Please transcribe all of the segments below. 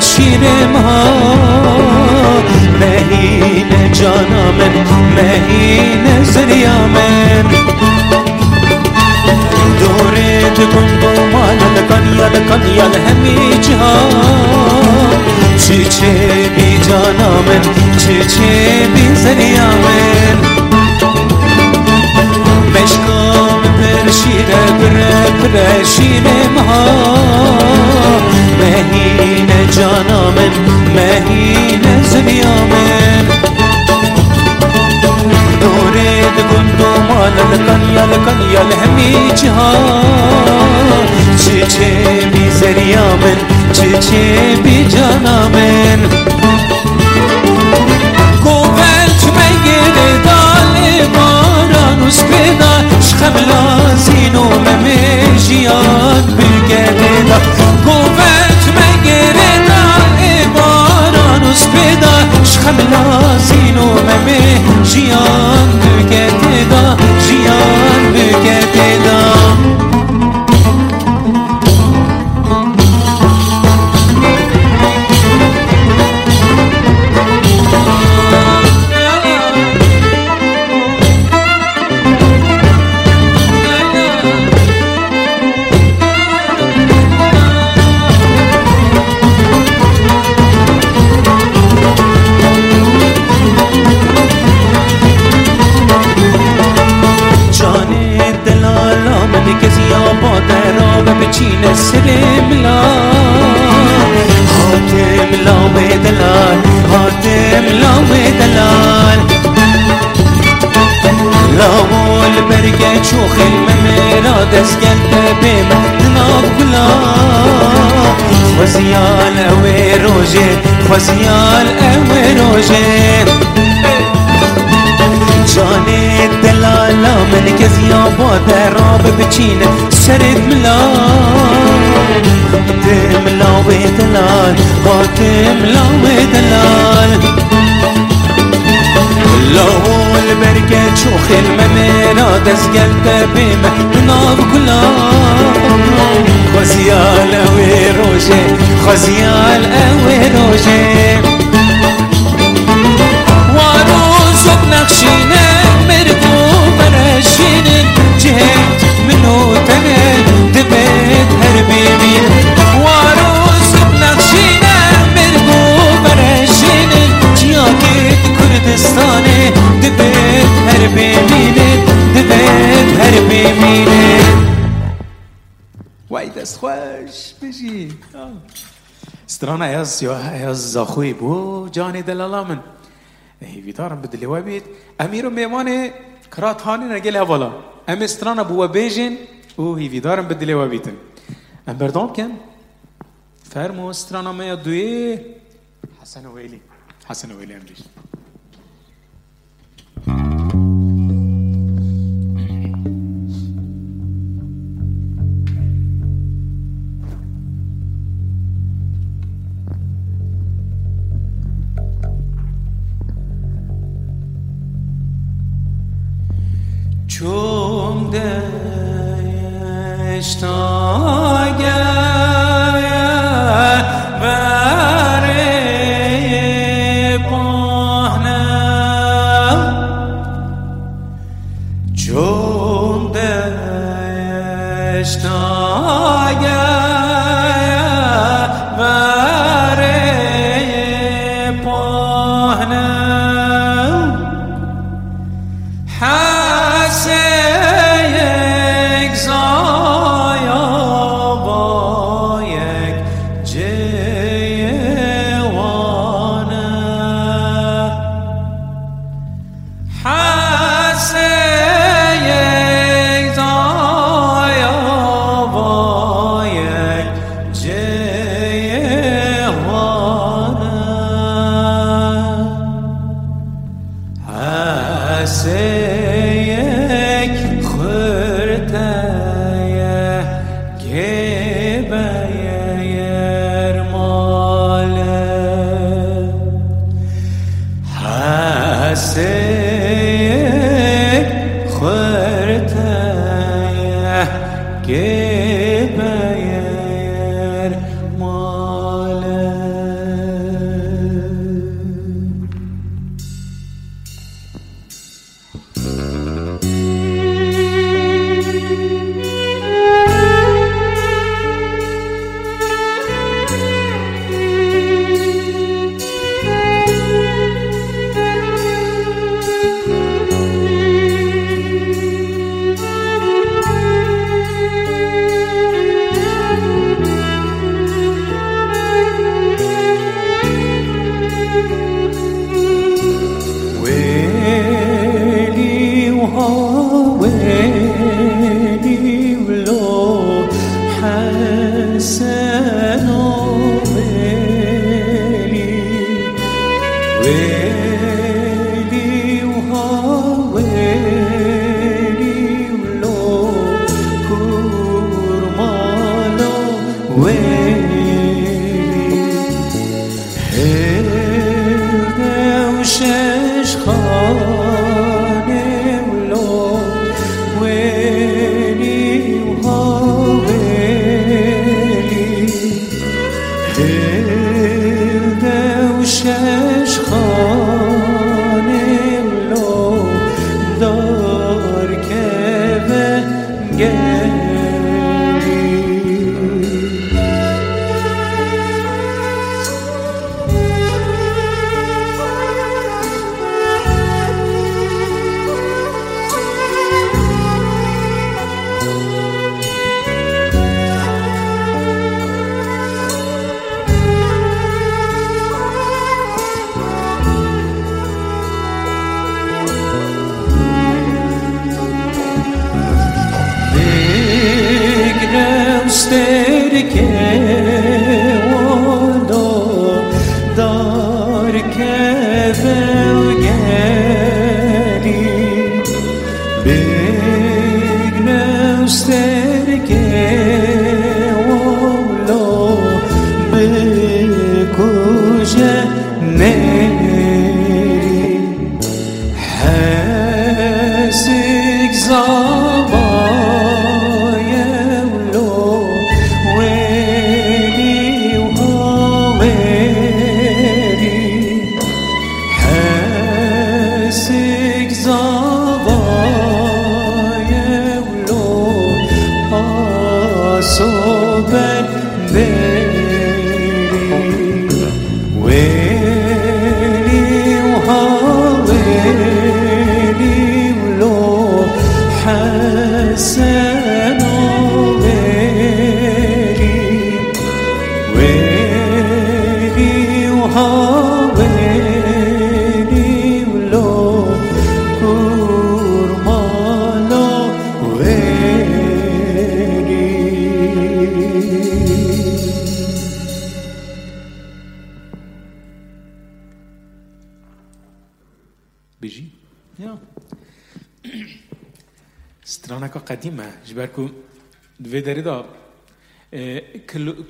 شیر ما. مهین جانامن مهین زریامن دوره تکن گمان لکن یا لکن یا همی جهان. چه چه بی جانامن چه چه بی زریامن من مشکام پر شیر بره بره شیر ما مهین جانا من مهین زنیا من دورید گندو مال لکن یا لکن یا لهمی جهان چه چه بی زریا من چه چه بی جانا پیدا شخم لازینو ممیجیان بگره دا گوهلت مگره دال باران اس پیدا شخم لازینو ممیجیان بگره دا جیان بگره دسقلت بما تناقلا خوزيال اوي روجي خوزيال اوي روجي جاني دلالا من كزيا بودا راب بچين سرد ملا خاتم لا ودلال خاتم لا ودلال لو البركة شوخ الممينة دزقل تبيمة ناف كلا خزيال اوي روجي خزيال اوي روجي. وانوز بنخشينا مركو برشين جهد منو تمن دبيت هربي بيل بنخشينا مركو برشين جياكت كردستان هربي ميلاد دبات هربي ميلاد وايد اسخواش بيجي سترانا يز يز أخوي بو جاني دلالامن هيفي دارم بدلي وابيت اميرو ميماني كرات هاني نجيل هفالا ام سترانا بو بيجن و هيفي به دلیوه بیدن ام بردام کن فرمو سترانا ميا دوی حسن ویلی حسن ویلی ويلي امريش چون دشتاگه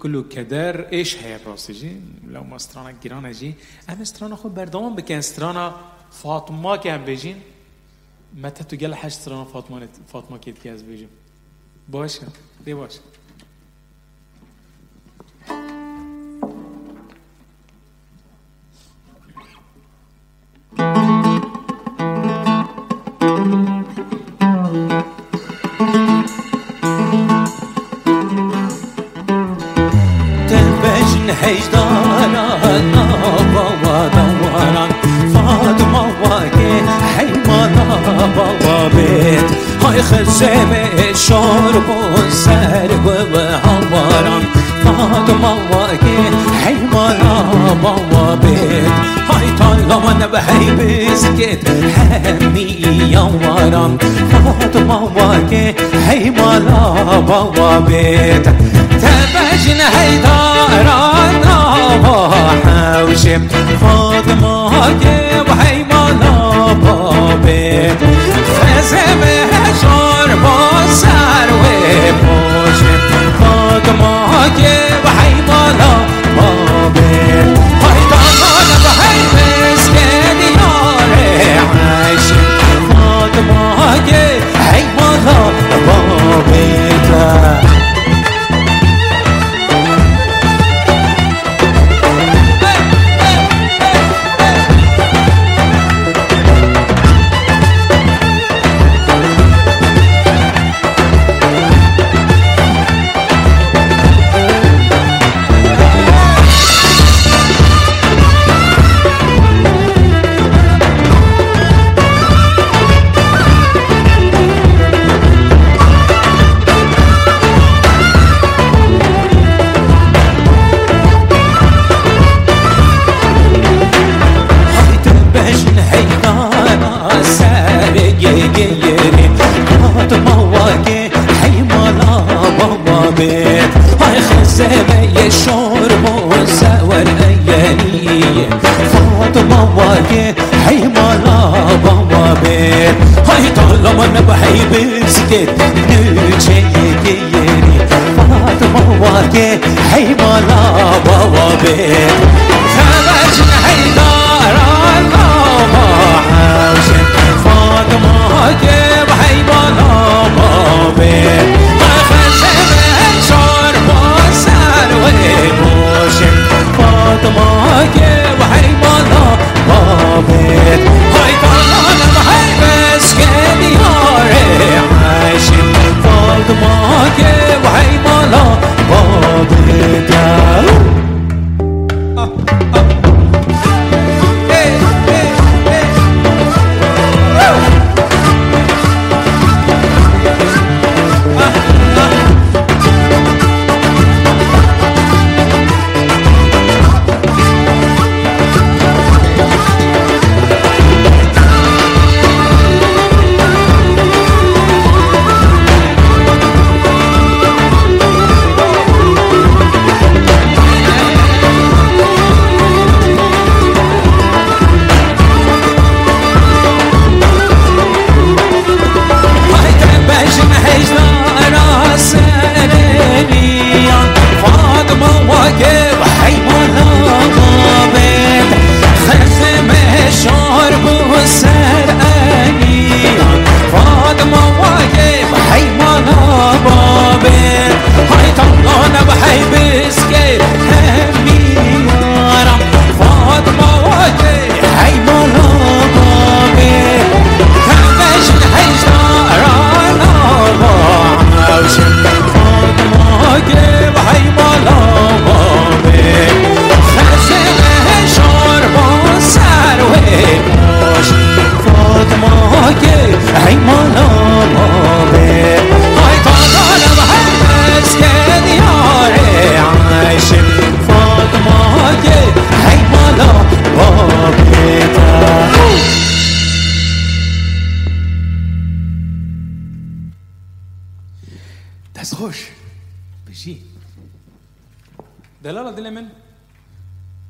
كل كل كدر إيش هي براسي جي لو ما سترانا جيرانا جي. انا سترانا خو بردوام بكن سترانا فاطمة كان بيجين متى تقال حاج سترانا فاطمة فاطمة كيف كاز بيجي باشا دي باشا؟ اجدارا نابا ودورا فاطمة وكي حيمانا بوابيت هاي خزمة شرب سرب وهوارا فاطمة وكي حيمانا بوابيت هاي طالما نبهي بسكت حمي يوارا فاطمة وكي حيمانا بوابيت جن هيدارانا وحوشي فاطمة وحيمانا بابي فزمي de ti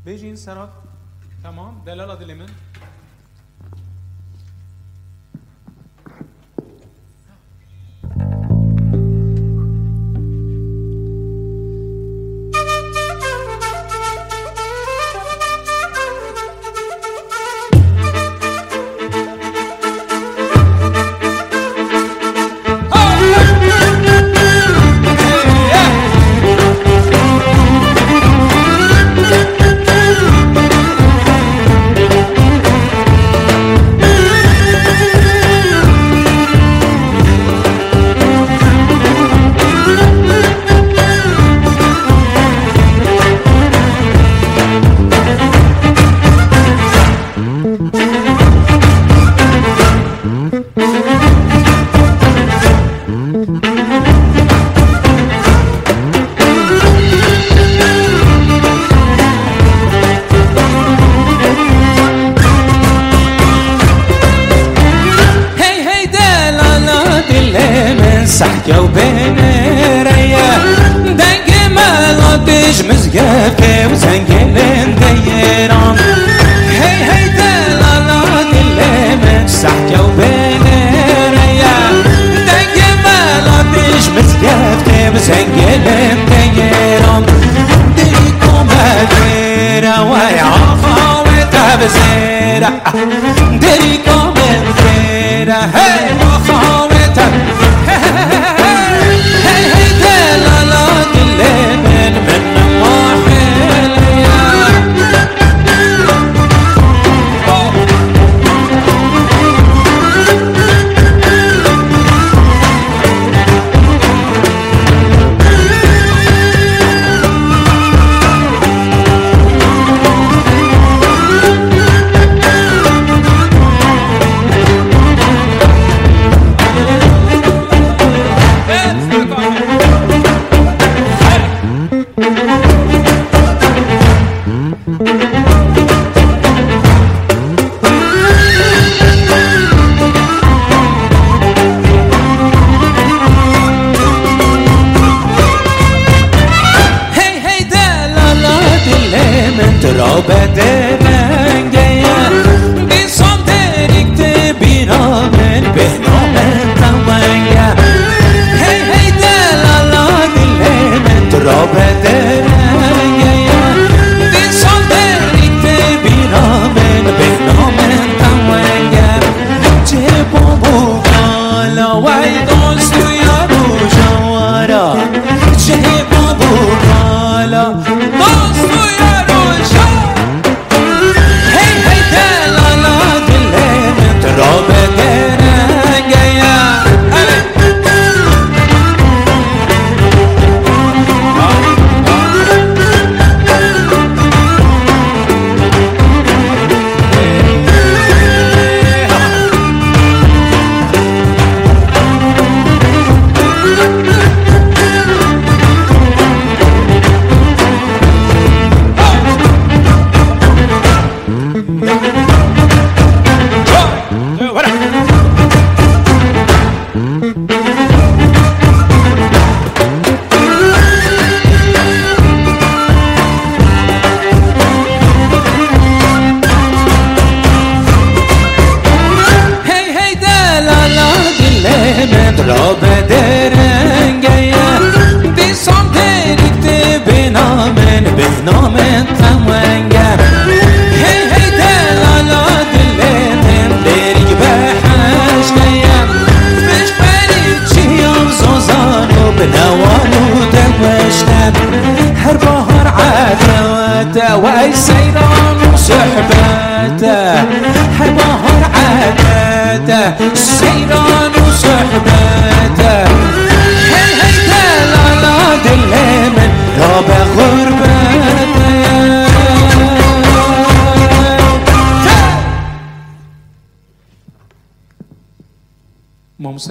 Bejin Serat. Tamam. Delal Adilim'in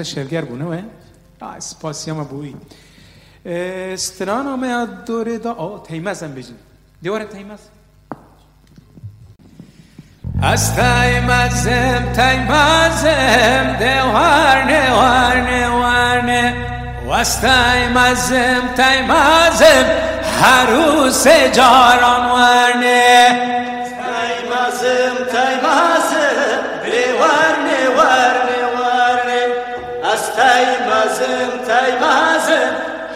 scelgare buono, آه سپاسیم بوی. استران همه دوره دا آه تیمز هم بجیم. دیوار تیمز. از تیمزم تیمزم دیوار نیوار نیوار نه و از تیمزم تیمزم هروس جاران ورنه تیمازم تیمازم بی ورنه ورنه ورنه از تیمازم تیمازم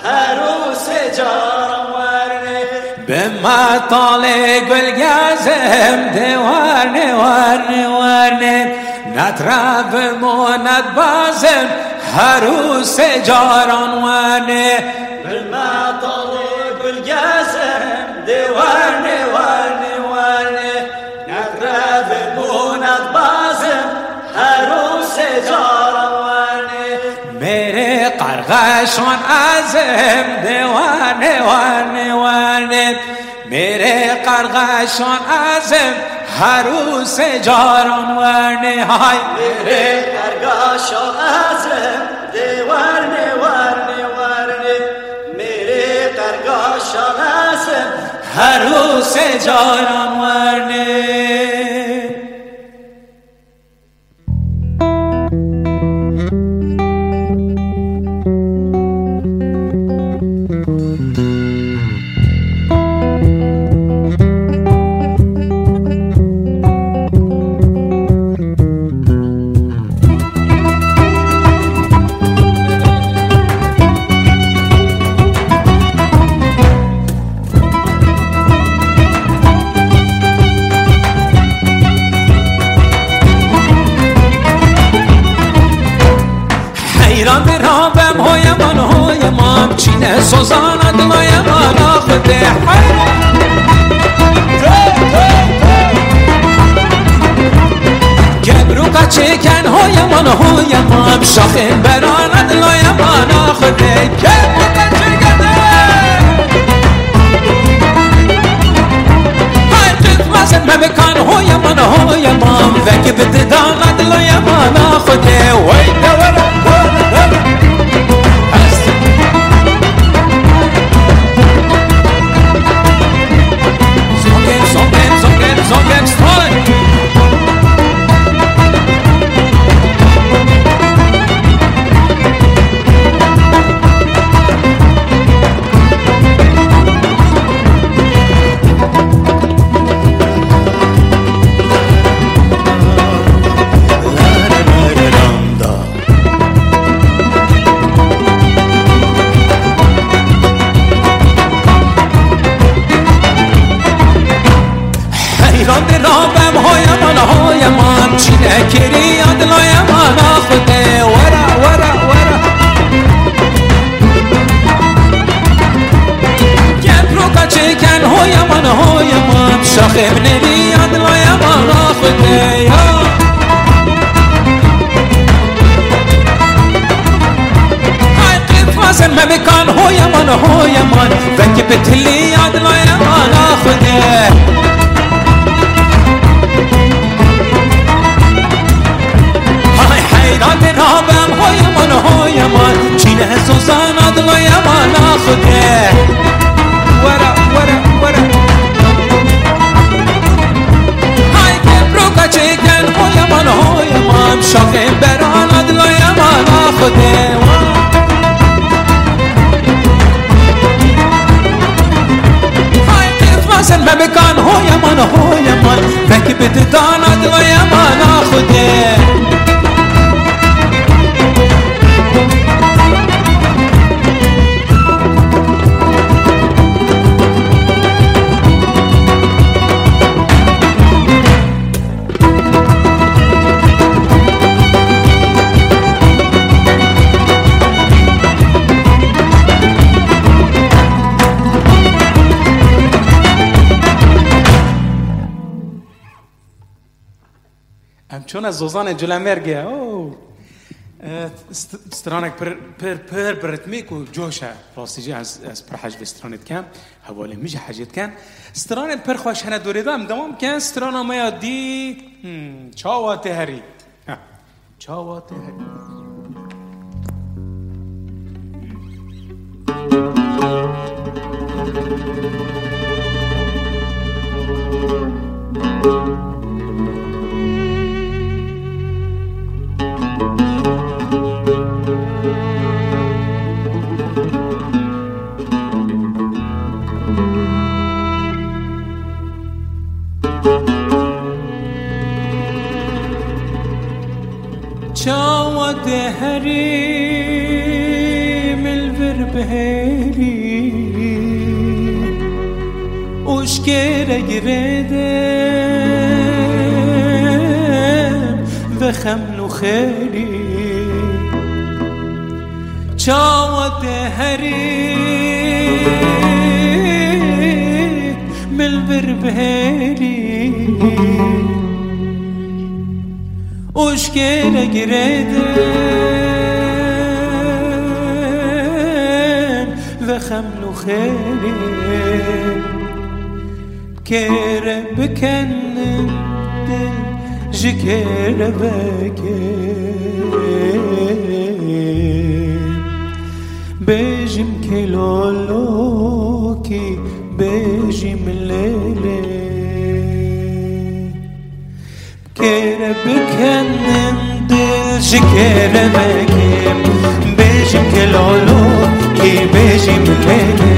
هروس جاران ورنه به مطال گلگزم ده ورنه ورنه ورنه نطرب موند بازم هروس جاران ورنه به مطال wane wane wane نقرب بوند بازم هروس جاروانه میره قرغشون ازم دیوانه وانه وانه میره قرغشون ازم روز جاران ورنه های میره قرغشون ازم دیوانه हरू से जरा मरने। Çine sozana dlaje mana hvete ah چون از زوزان جلا مرگه او استرانک پر پر پر برت میکو جوشه راستی جی از از پر حج استرانت کم حواله میجه حجت کن استرانت پر خوش هنه دوریدم دوام کن استران ما یادی چاوا تهری چاوا تهری thank you دهري ملفر بهري وشكيرة جريدم وخمنو خيري شاوة دهري من البربهيري Hoş gele gireden ve xemlu xeyri kere bekennen dil ji kere beken bejim kelolo ki bejim lele Kere bekendim dil şikere bekim Bejim kelolo ki bejim lele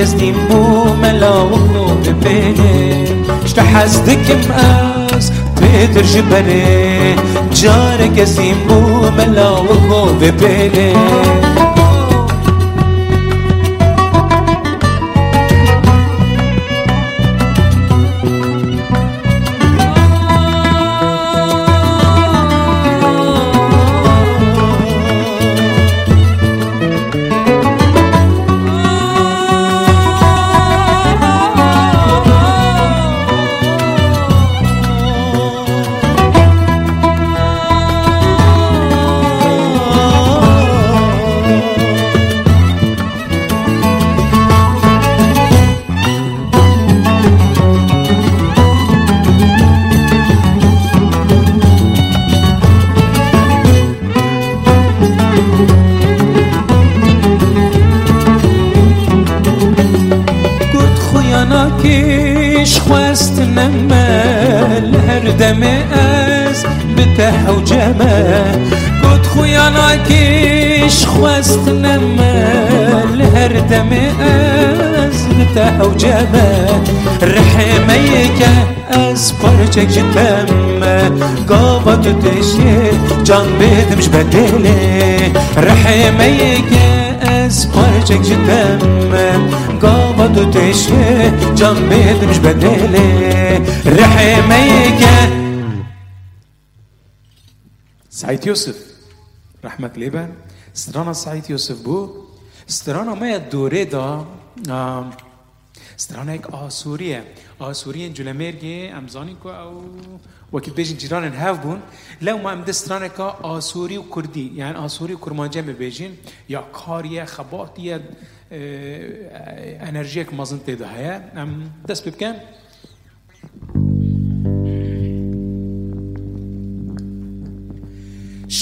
يا سنين مو ملا ومنو ببيني شتا حسدك مقاس تقدر جبني جارك يا سنين مو ملا ومنو ببيني نمل هر دم از بته و جمه رحمه که از پارچک جتم گاوا تو تشه جان بدمش بدله رحمه که از پارچک جتم گاوا تو تشه جان بدمش بدله رحمه که سعيد يوسف رحمة ليبان سترانا سعيد يوسف بو Strana moja doreda, um, strana ek Asuriye. Asuriyen julemerge amzani ko او وكي بيجن جيران هف بون لو ما امده دسترانه كا آسوري و کردی، یعنی آسوري و كرمانجه بيجن يا كاريه خباتيه انرژيك مازن تيده هيا ام دست بكم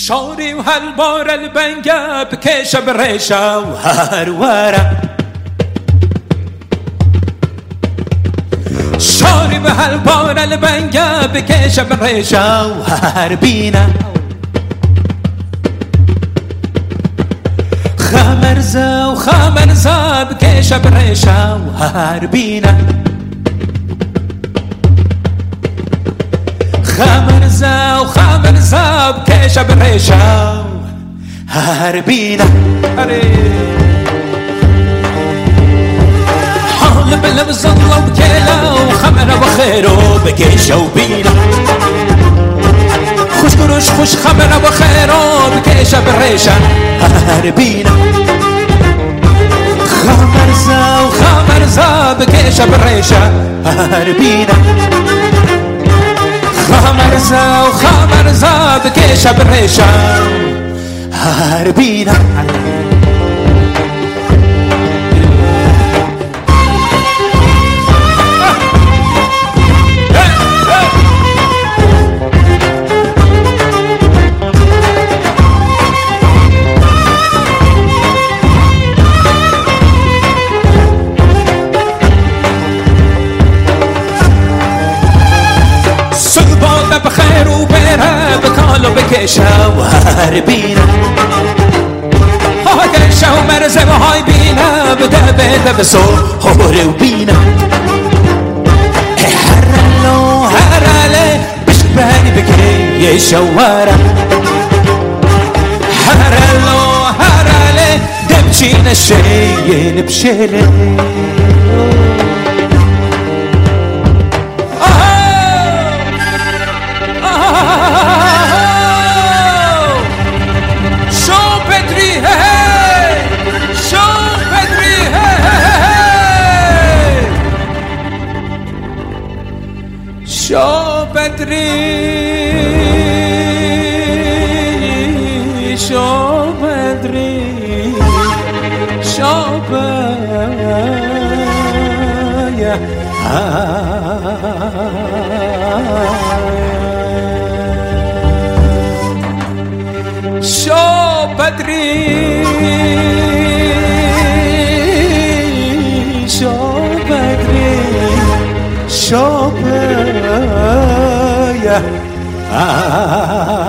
شعري وهالبور البنقة بكيشة بريشة وهرورة شعري بهالبار البنقة بكيشة بريشة وهربينا خمرزة وخمرزة بكيشة بريشة وهربينا در زب که شب ریشم هر بینه اره. حال بلم زلا و و خمره و خیر و بگیش و بینه خوش گروش خوش خمره و خیر به بگیش و ریشم هر بینه خمرزا و خمرزا بگیش و ریشم هر بینه خبر و خبر زد که شب رشم هر بینم. کشا و هر بینا. آه، ها کشا و مرزه و های بینا بده بده به سو هوره و بینا. هرالو هراله بش بانی بکره یه شواره هرالو هراله دمچین شیه نبشره I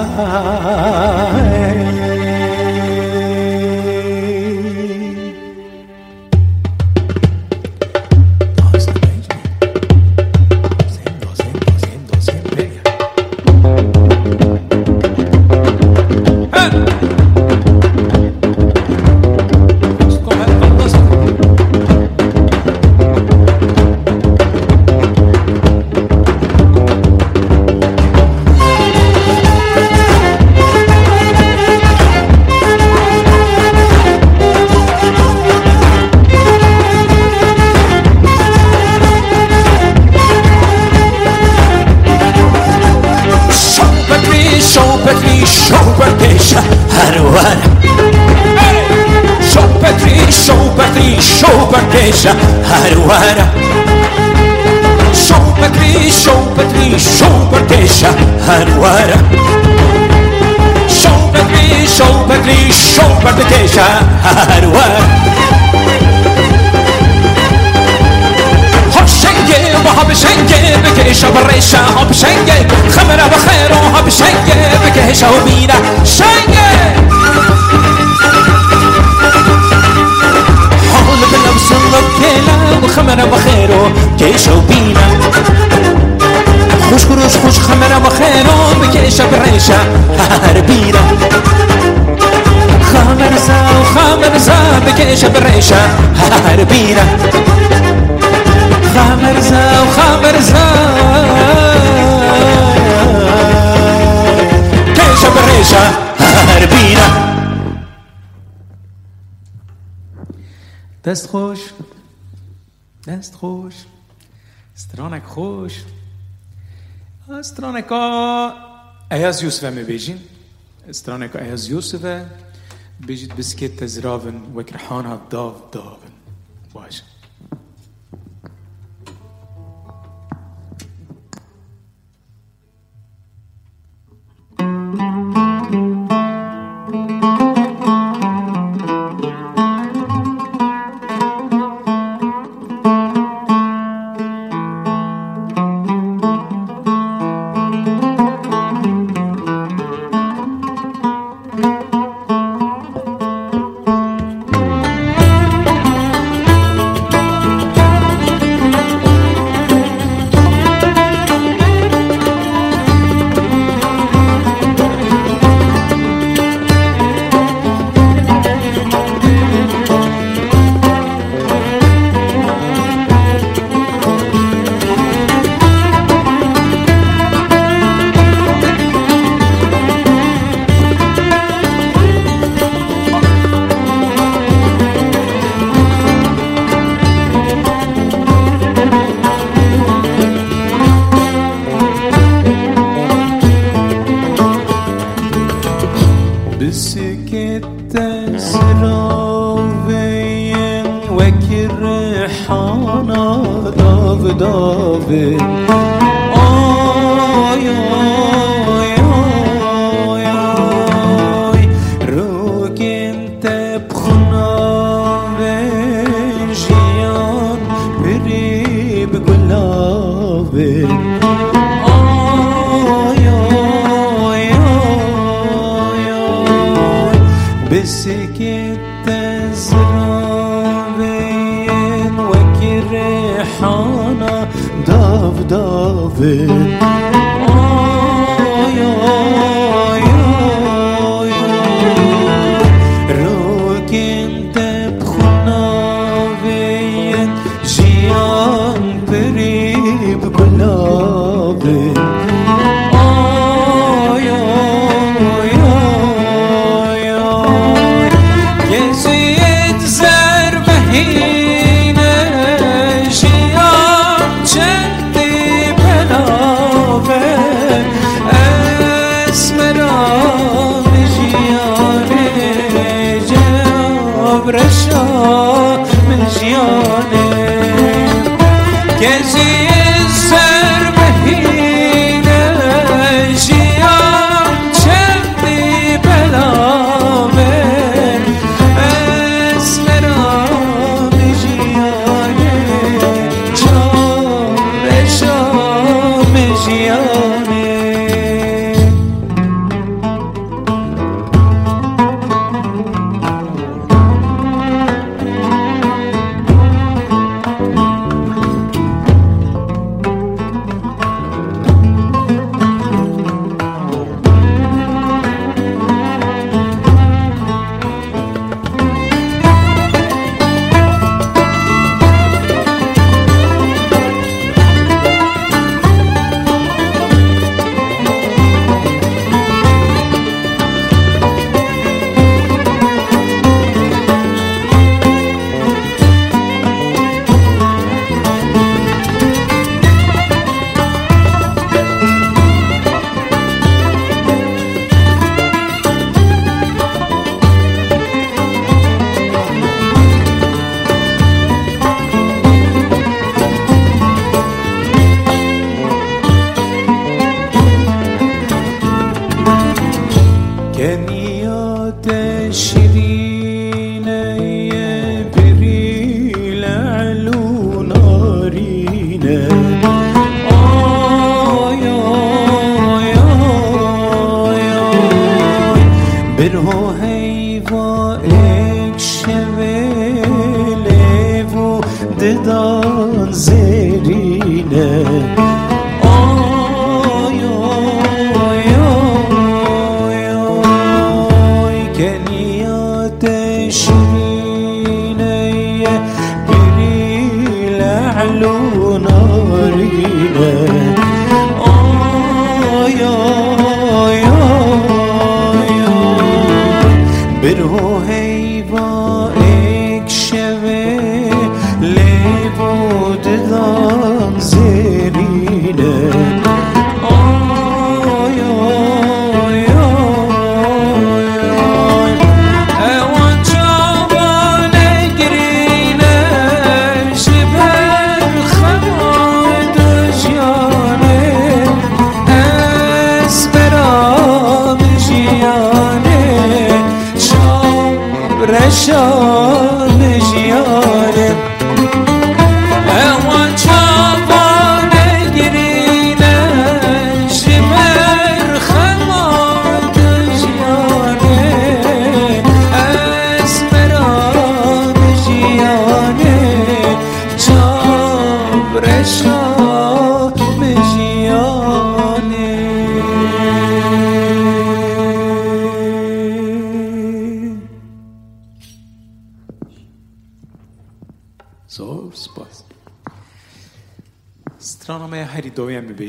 ايز يوسف مي بيجين استرانه كا ايز يوسف بيجيت بسكيت تزرافن وكرحانا داف داف باشا برشا من جياني كان لیوا اکشوه لیوا دگان زیر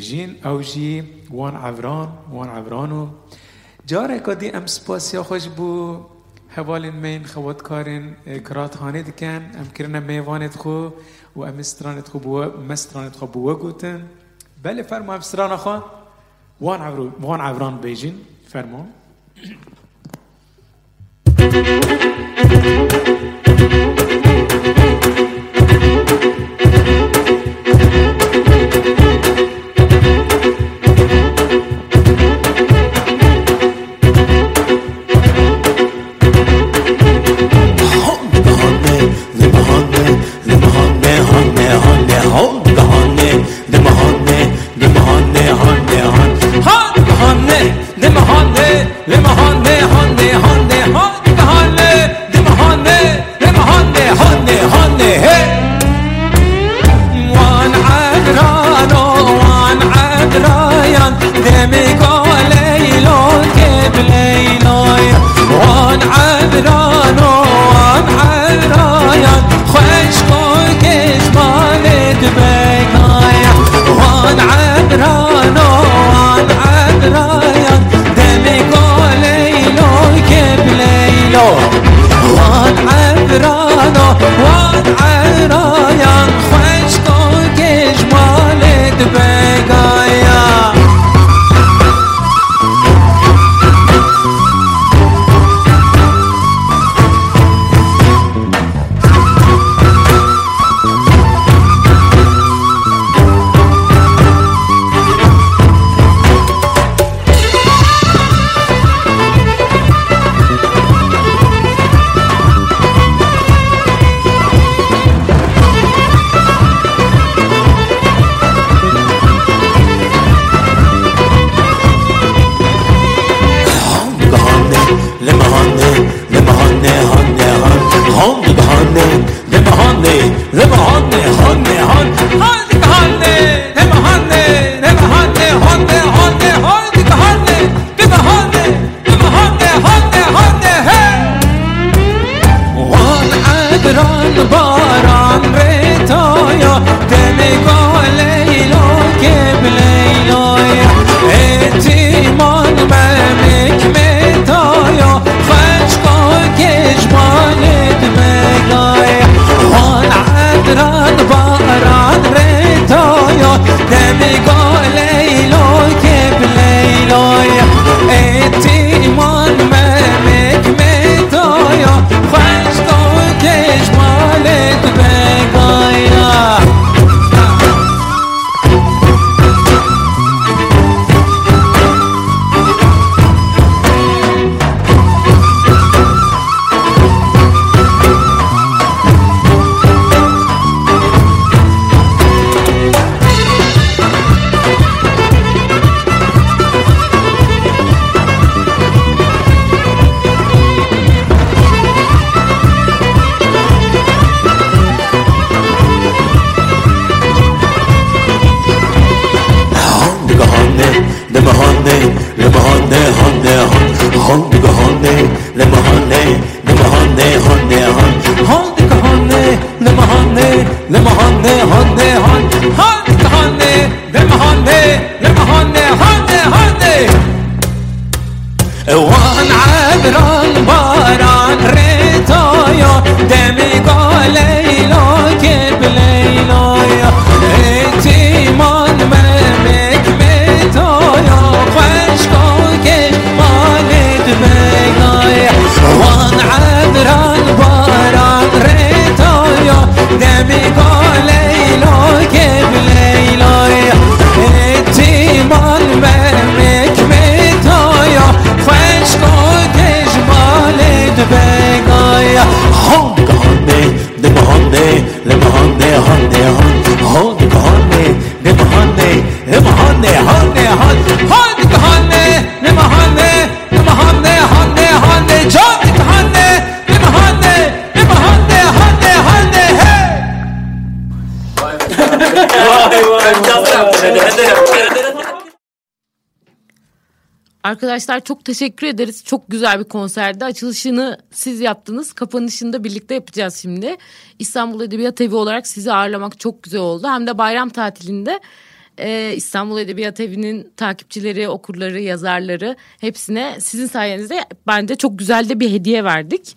بيجين اوجي وان عبران وان عبرانو جاره کدی ام سپاسی خوش بو حوالین مین خواد کارین کرات هانه دکن ام کرنا میوانت خو و ام استرانت خو بو مسترانت خو بو گوتن بله فرما استران خو وان عبرو وان عبران بیجین فرما Thank you. तेरा Arkadaşlar çok teşekkür ederiz. Çok güzel bir konserdi. Açılışını siz yaptınız. Kapanışını da birlikte yapacağız şimdi. İstanbul Edebiyat Evi olarak sizi ağırlamak çok güzel oldu. Hem de bayram tatilinde e, İstanbul Edebiyat Evi'nin takipçileri, okurları, yazarları hepsine sizin sayenizde bence çok güzel de bir hediye verdik.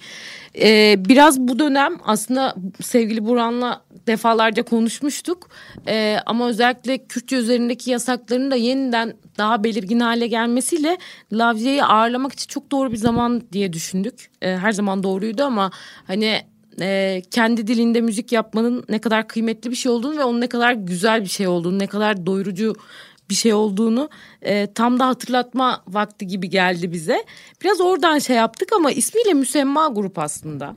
E, biraz bu dönem aslında sevgili Burhan'la defalarca konuşmuştuk. E, ama özellikle Kürtçe üzerindeki yasakların da yeniden daha belirgin hale gelmesiyle Lavziye'yi ağırlamak için çok doğru bir zaman diye düşündük. E, her zaman doğruydu ama hani e, kendi dilinde müzik yapmanın ne kadar kıymetli bir şey olduğunu ve onun ne kadar güzel bir şey olduğunu, ne kadar doyurucu bir şey olduğunu e, tam da hatırlatma vakti gibi geldi bize. Biraz oradan şey yaptık ama ismiyle müsemma grup aslında.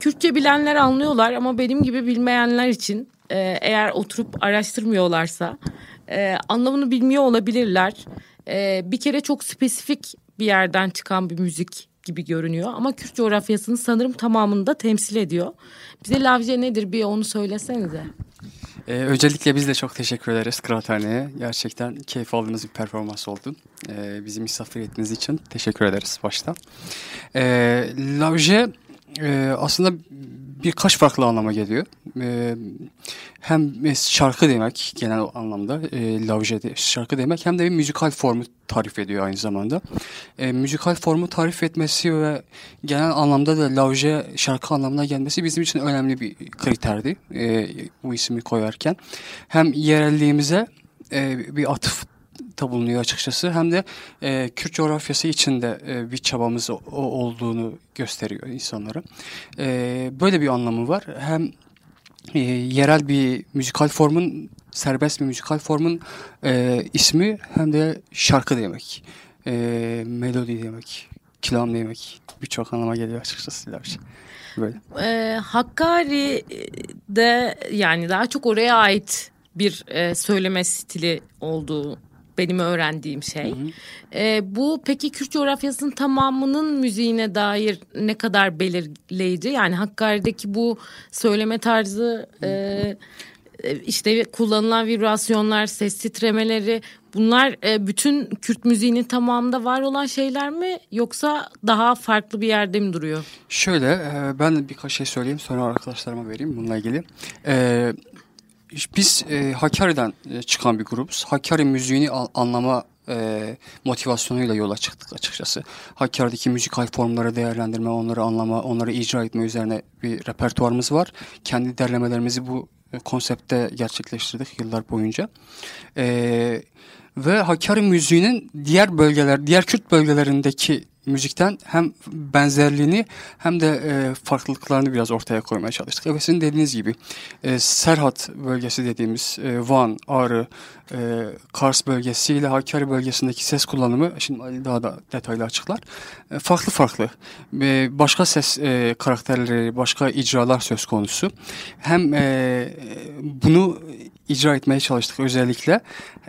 Kürtçe bilenler anlıyorlar ama benim gibi bilmeyenler için e, eğer oturup araştırmıyorlarsa e, anlamını bilmiyor olabilirler. E, bir kere çok spesifik bir yerden çıkan bir müzik gibi görünüyor ama Kürt coğrafyasının sanırım tamamını da temsil ediyor. Bize lavje nedir bir onu söylesenize. Ee, öncelikle biz de çok teşekkür ederiz Kıraathane'ye. Gerçekten keyif aldığımız bir performans oldu. Ee, bizi misafir ettiğiniz için teşekkür ederiz başta. Ee, Lavje e, aslında birkaç farklı anlama geliyor. Ee, hem şarkı demek genel anlamda e, lavje şarkı demek hem de bir müzikal formu tarif ediyor aynı zamanda. E, müzikal formu tarif etmesi ve genel anlamda da lavje şarkı anlamına gelmesi bizim için önemli bir kriterdi e, bu ismi koyarken. Hem yerelliğimize e, bir atıf da bulunuyor açıkçası hem de e, Kürt coğrafyası içinde e, bir çabamız o, olduğunu gösteriyor insanlara. E, böyle bir anlamı var. Hem e, yerel bir müzikal formun, serbest bir müzikal formun e, ismi hem de şarkı demek. E, melodi demek, kilam demek. Birçok anlama geliyor açıkçası. Lavş. Böyle. E, Hakkari'de yani daha çok oraya ait bir e, söyleme stili olduğu benim öğrendiğim şey. E, bu peki Kürt coğrafyasının tamamının müziğine dair ne kadar belirleyici? Yani Hakkari'deki bu söyleme tarzı e, e, işte kullanılan vibrasyonlar, ses titremeleri bunlar e, bütün Kürt müziğinin tamamında var olan şeyler mi yoksa daha farklı bir yerde mi duruyor? Şöyle e, ben birkaç şey söyleyeyim sonra arkadaşlarıma vereyim bununla ilgili. E, biz e, Hakkari'den e, çıkan bir grubuz. Hakkari müziğini an, anlama e, motivasyonuyla yola çıktık açıkçası. Hakkari'deki müzikal formları değerlendirme, onları anlama, onları icra etme üzerine bir repertuarımız var. Kendi derlemelerimizi bu e, konsepte gerçekleştirdik yıllar boyunca. E, ve Hakkari müziğinin diğer bölgeler, diğer Kürt bölgelerindeki müzikten hem benzerliğini hem de e, farklılıklarını biraz ortaya koymaya çalıştık. Evet sizin dediğiniz gibi e, Serhat bölgesi dediğimiz e, Van, Ağrı, e, Kars bölgesiyle Hakkari bölgesindeki ses kullanımı şimdi Ali daha da detaylı açıklar. E, farklı farklı. E, başka ses e, karakterleri, başka icralar söz konusu. Hem e, bunu icra etmeye çalıştık özellikle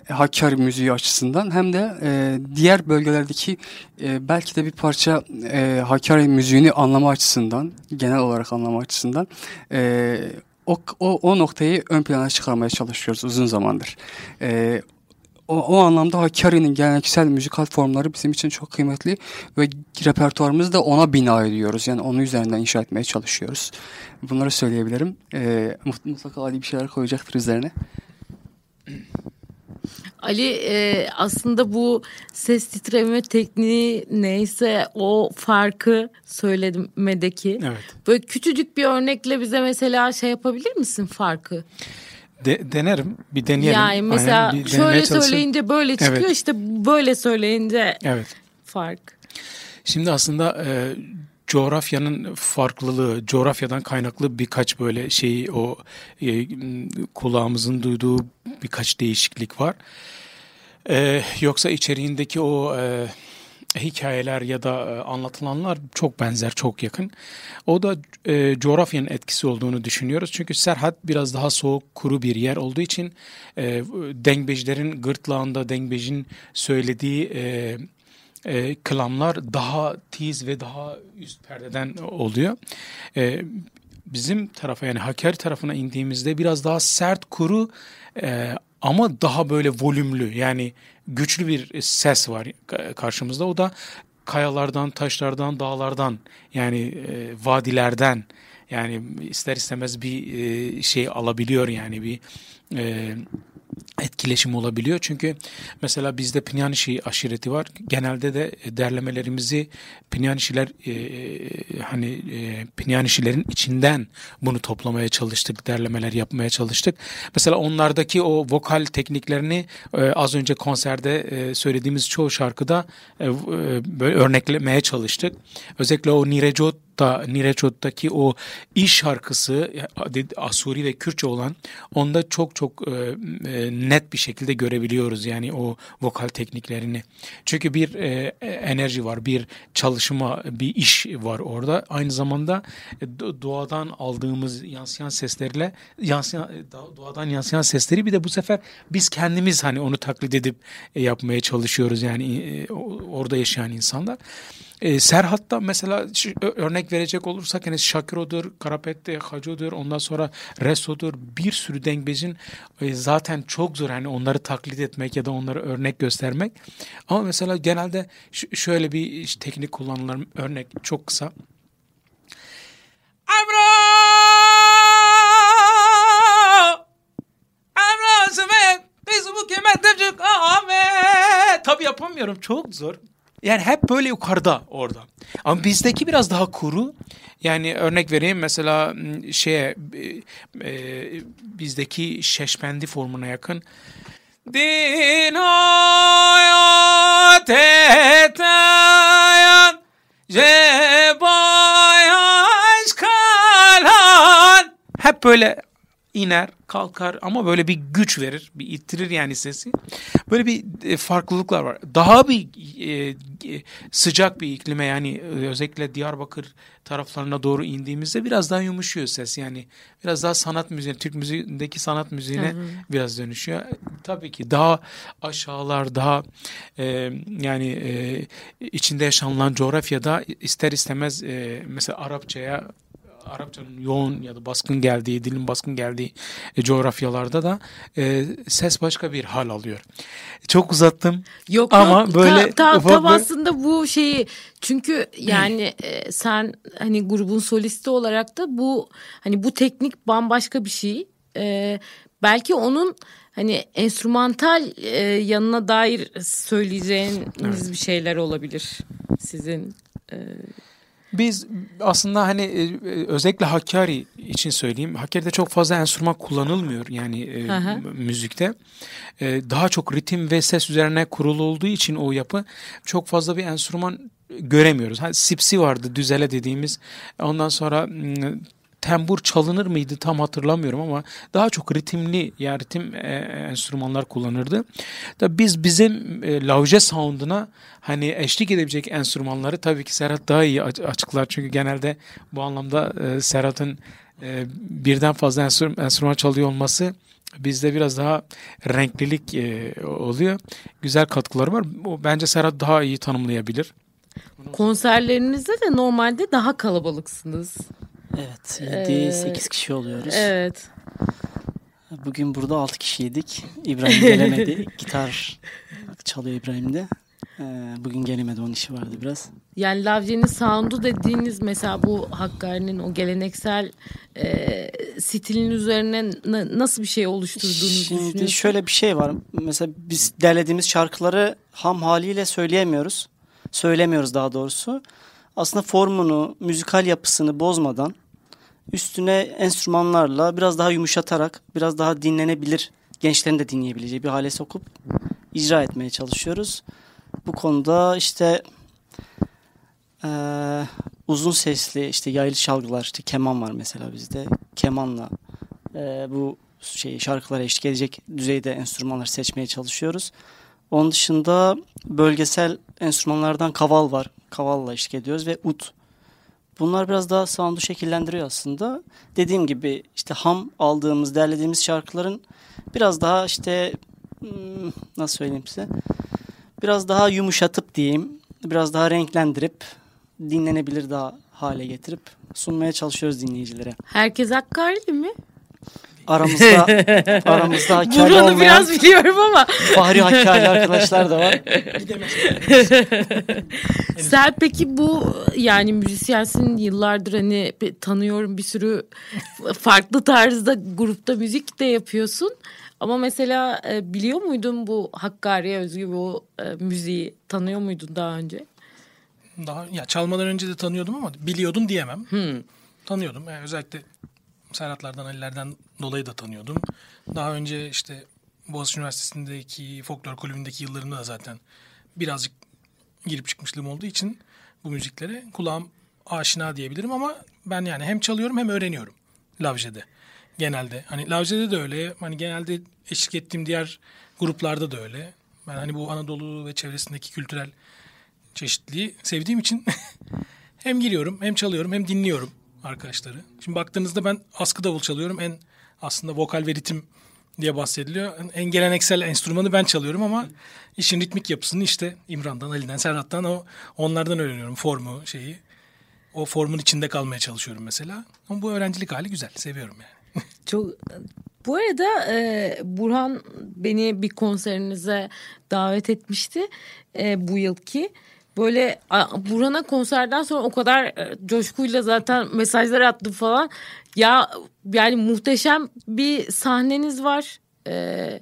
Hakkari müziği açısından hem de e, diğer bölgelerdeki e, belki de bir parça e, Hakkari müziğini anlama açısından genel olarak anlama açısından e, o, o, o noktayı ön plana çıkarmaya çalışıyoruz uzun zamandır. E, o, o anlamda Hakkari'nin geleneksel müzikal formları bizim için çok kıymetli ve repertuarımızı da ona bina ediyoruz. Yani onun üzerinden inşa etmeye çalışıyoruz. Bunları söyleyebilirim. Ee, mutlaka Ali bir şeyler koyacaktır üzerine. Ali e, aslında bu ses titreme tekniği neyse o farkı söylemedeki. Evet. Böyle küçücük bir örnekle bize mesela şey yapabilir misin farkı? De, denerim. Bir deneyelim. Yani mesela Aynen, bir şöyle söyleyince böyle çıkıyor Evet. işte böyle söyleyince Evet. fark. Şimdi aslında e, coğrafyanın farklılığı, coğrafyadan kaynaklı birkaç böyle şey o e, kulağımızın duyduğu birkaç değişiklik var. E, yoksa içeriğindeki o e, hikayeler ya da e, anlatılanlar çok benzer, çok yakın. O da e, coğrafyanın etkisi olduğunu düşünüyoruz. Çünkü Serhat biraz daha soğuk, kuru bir yer olduğu için e, Dengbejlerin gırtlağında Dengbej'in söylediği e, e, klamlar daha tiz ve daha üst perdeden oluyor. E, bizim tarafa yani Hakkari tarafına indiğimizde biraz daha sert, kuru e, ama daha böyle volümlü yani güçlü bir ses var ka- karşımızda. O da kayalardan, taşlardan, dağlardan yani e, vadilerden yani ister istemez bir e, şey alabiliyor yani bir e, etkileşim olabiliyor. Çünkü mesela bizde Pinyanişi aşireti var. Genelde de derlemelerimizi Pinyanişiler e, hani e, Pinyanişilerin içinden bunu toplamaya çalıştık. Derlemeler yapmaya çalıştık. Mesela onlardaki o vokal tekniklerini e, az önce konserde e, söylediğimiz çoğu şarkıda e, e, böyle örneklemeye çalıştık. Özellikle o Nirecot da Nireçot'taki o iş şarkısı e, Asuri ve Kürtçe olan onda çok çok e, e, net bir şekilde görebiliyoruz yani o vokal tekniklerini. Çünkü bir e, enerji var, bir çalışma, bir iş var orada. Aynı zamanda e, do- doğadan aldığımız yansıyan seslerle yansıyan e, da- doğadan yansıyan sesleri bir de bu sefer biz kendimiz hani onu taklit edip e, yapmaya çalışıyoruz yani e, orada yaşayan insanlar. E, Serhat'ta mesela örnek verecek olursak hani Şakiro'dur, Karapet'te Haco'dur, ondan sonra Reso'dur bir sürü dengbejin e, zaten çok zor hani onları taklit etmek ya da onları örnek göstermek. Ama mesela genelde şöyle bir teknik kullanılır örnek çok kısa. Amro! Amro Sümet! Biz bu Ahmet! Tabii yapamıyorum çok zor. Yani hep böyle yukarıda orada. Ama bizdeki biraz daha kuru. Yani örnek vereyim mesela m, şeye e, bizdeki şeşmendi formuna yakın. Din hayat etayan cebayaş kalan hep böyle iner kalkar ama böyle bir güç verir bir ittirir yani sesi. Böyle bir e, farklılıklar var. Daha bir e, e, sıcak bir iklime yani e, özellikle Diyarbakır taraflarına doğru indiğimizde biraz daha yumuşuyor ses yani. Biraz daha sanat müziği Türk müziğindeki sanat müziğine biraz dönüşüyor. Tabii ki daha aşağılar daha e, yani e, içinde yaşanılan coğrafyada ister istemez e, mesela Arapçaya Arapçanın yoğun ya da baskın geldiği, dilin baskın geldiği e, coğrafyalarda da e, ses başka bir hal alıyor. Çok uzattım. Yok Ama yok böyle ta, ta, tam bir- aslında bu şeyi çünkü yani e, sen hani grubun solisti olarak da bu hani bu teknik bambaşka bir şey. E, belki onun hani enstrümantal e, yanına dair söyleyeceğiniz bir şeyler olabilir sizin. Biz aslında hani e, e, özellikle Hakkari için söyleyeyim. Hakkari'de çok fazla enstrüman kullanılmıyor yani e, Hı hı. müzikte. Daha çok ritim ve ses üzerine kurulu olduğu için o yapı çok fazla bir enstrüman göremiyoruz. Hani sipsi vardı düzele dediğimiz. Ondan sonra tembur çalınır mıydı tam hatırlamıyorum ama daha çok ritimli yani ritim e, enstrümanlar kullanırdı. Da biz bizim e, lauje sound'una hani eşlik edebilecek enstrümanları tabii ki Serhat daha iyi aç- açıklar çünkü genelde bu anlamda e, Serhat'ın e, birden fazla enstrü- enstrüman çalıyor olması bizde biraz daha renklilik e, oluyor. Güzel katkıları var. O, bence Serhat daha iyi tanımlayabilir. Konserlerinizde de normalde daha kalabalıksınız. Evet Ee, 7-8 kişi oluyoruz. Evet. Bugün burada 6 kişiydik. İbrahim gelemedi. Gitar çalıyor İbrahim de. Ee, bugün gelemedi onun işi vardı biraz. Yani Lavce'nin sound'u dediğiniz mesela bu Hakkari'nin o geleneksel e, stilin üzerine na- nasıl bir şey oluşturduğunu Şimdi şöyle bir şey var. Mesela biz derlediğimiz şarkıları ham haliyle söyleyemiyoruz. Söylemiyoruz daha doğrusu. Aslında formunu, müzikal yapısını bozmadan üstüne enstrümanlarla biraz daha yumuşatarak biraz daha dinlenebilir, gençlerin de dinleyebileceği bir hale sokup icra etmeye çalışıyoruz. Bu konuda işte eee, uzun sesli işte yaylı çalgılar işte keman var mesela bizde. Kemanla eee, bu şey şarkılara eşlik edecek düzeyde enstrümanlar seçmeye çalışıyoruz. Onun dışında bölgesel enstrümanlardan kaval var. Kavalla eşlik ediyoruz ve ut. Bunlar biraz daha sound'u şekillendiriyor aslında. Dediğim gibi işte ham aldığımız, derlediğimiz şarkıların biraz daha işte hmm, nasıl söyleyeyim size? Biraz daha yumuşatıp diyeyim, biraz daha renklendirip dinlenebilir daha hale getirip sunmaya çalışıyoruz dinleyicilere. Herkes Hakkari'li mi? Aramızda aramızda Hakkari Burhan'ı olmayan biraz biliyorum ama Fahri Hakkari arkadaşlar da var. sen peki bu yani müzisyensin yıllardır hani tanıyorum bir sürü farklı tarzda grupta müzik de yapıyorsun. Ama mesela e, biliyor muydun bu Hakkari'ye özgü bu e, müziği tanıyor muydun daha önce? Daha ya çalmadan önce de tanıyordum ama biliyordum diyemem. Tanıyordum. Yani özellikle Serhatlardan, Ali'lerden dolayı da tanıyordum. Daha önce işte Boğaziçi Üniversitesi'ndeki folklor kulübündeki yıllarımda da zaten birazcık girip çıkmışlığım olduğu için bu müziklere kulağım aşina diyebilirim ama ben yani hem çalıyorum hem öğreniyorum Lavje'de genelde. Hani Lavje'de de öyle. Hani genelde eşlik ettiğim diğer gruplarda da öyle. Ben hani bu Anadolu ve çevresindeki kültürel çeşitliliği sevdiğim için hem giriyorum hem çalıyorum hem dinliyorum arkadaşları. Şimdi baktığınızda ben askı davul çalıyorum. En aslında vokal ve ritim diye bahsediliyor. En- En geleneksel enstrümanı ben çalıyorum ama işin ritmik yapısını işte İmran'dan, Ali'den, Serhat'tan o onlardan öğreniyorum formu şeyi. O formun içinde kalmaya çalışıyorum mesela. Ama bu öğrencilik hali güzel. Seviyorum yani. Çok bu arada e, Burhan beni bir konserinize davet etmişti e, bu yılki. Böyle Burhan'a konserden sonra o kadar e, coşkuyla zaten mesajlar attı falan. Ya yani muhteşem bir sahneniz var. E,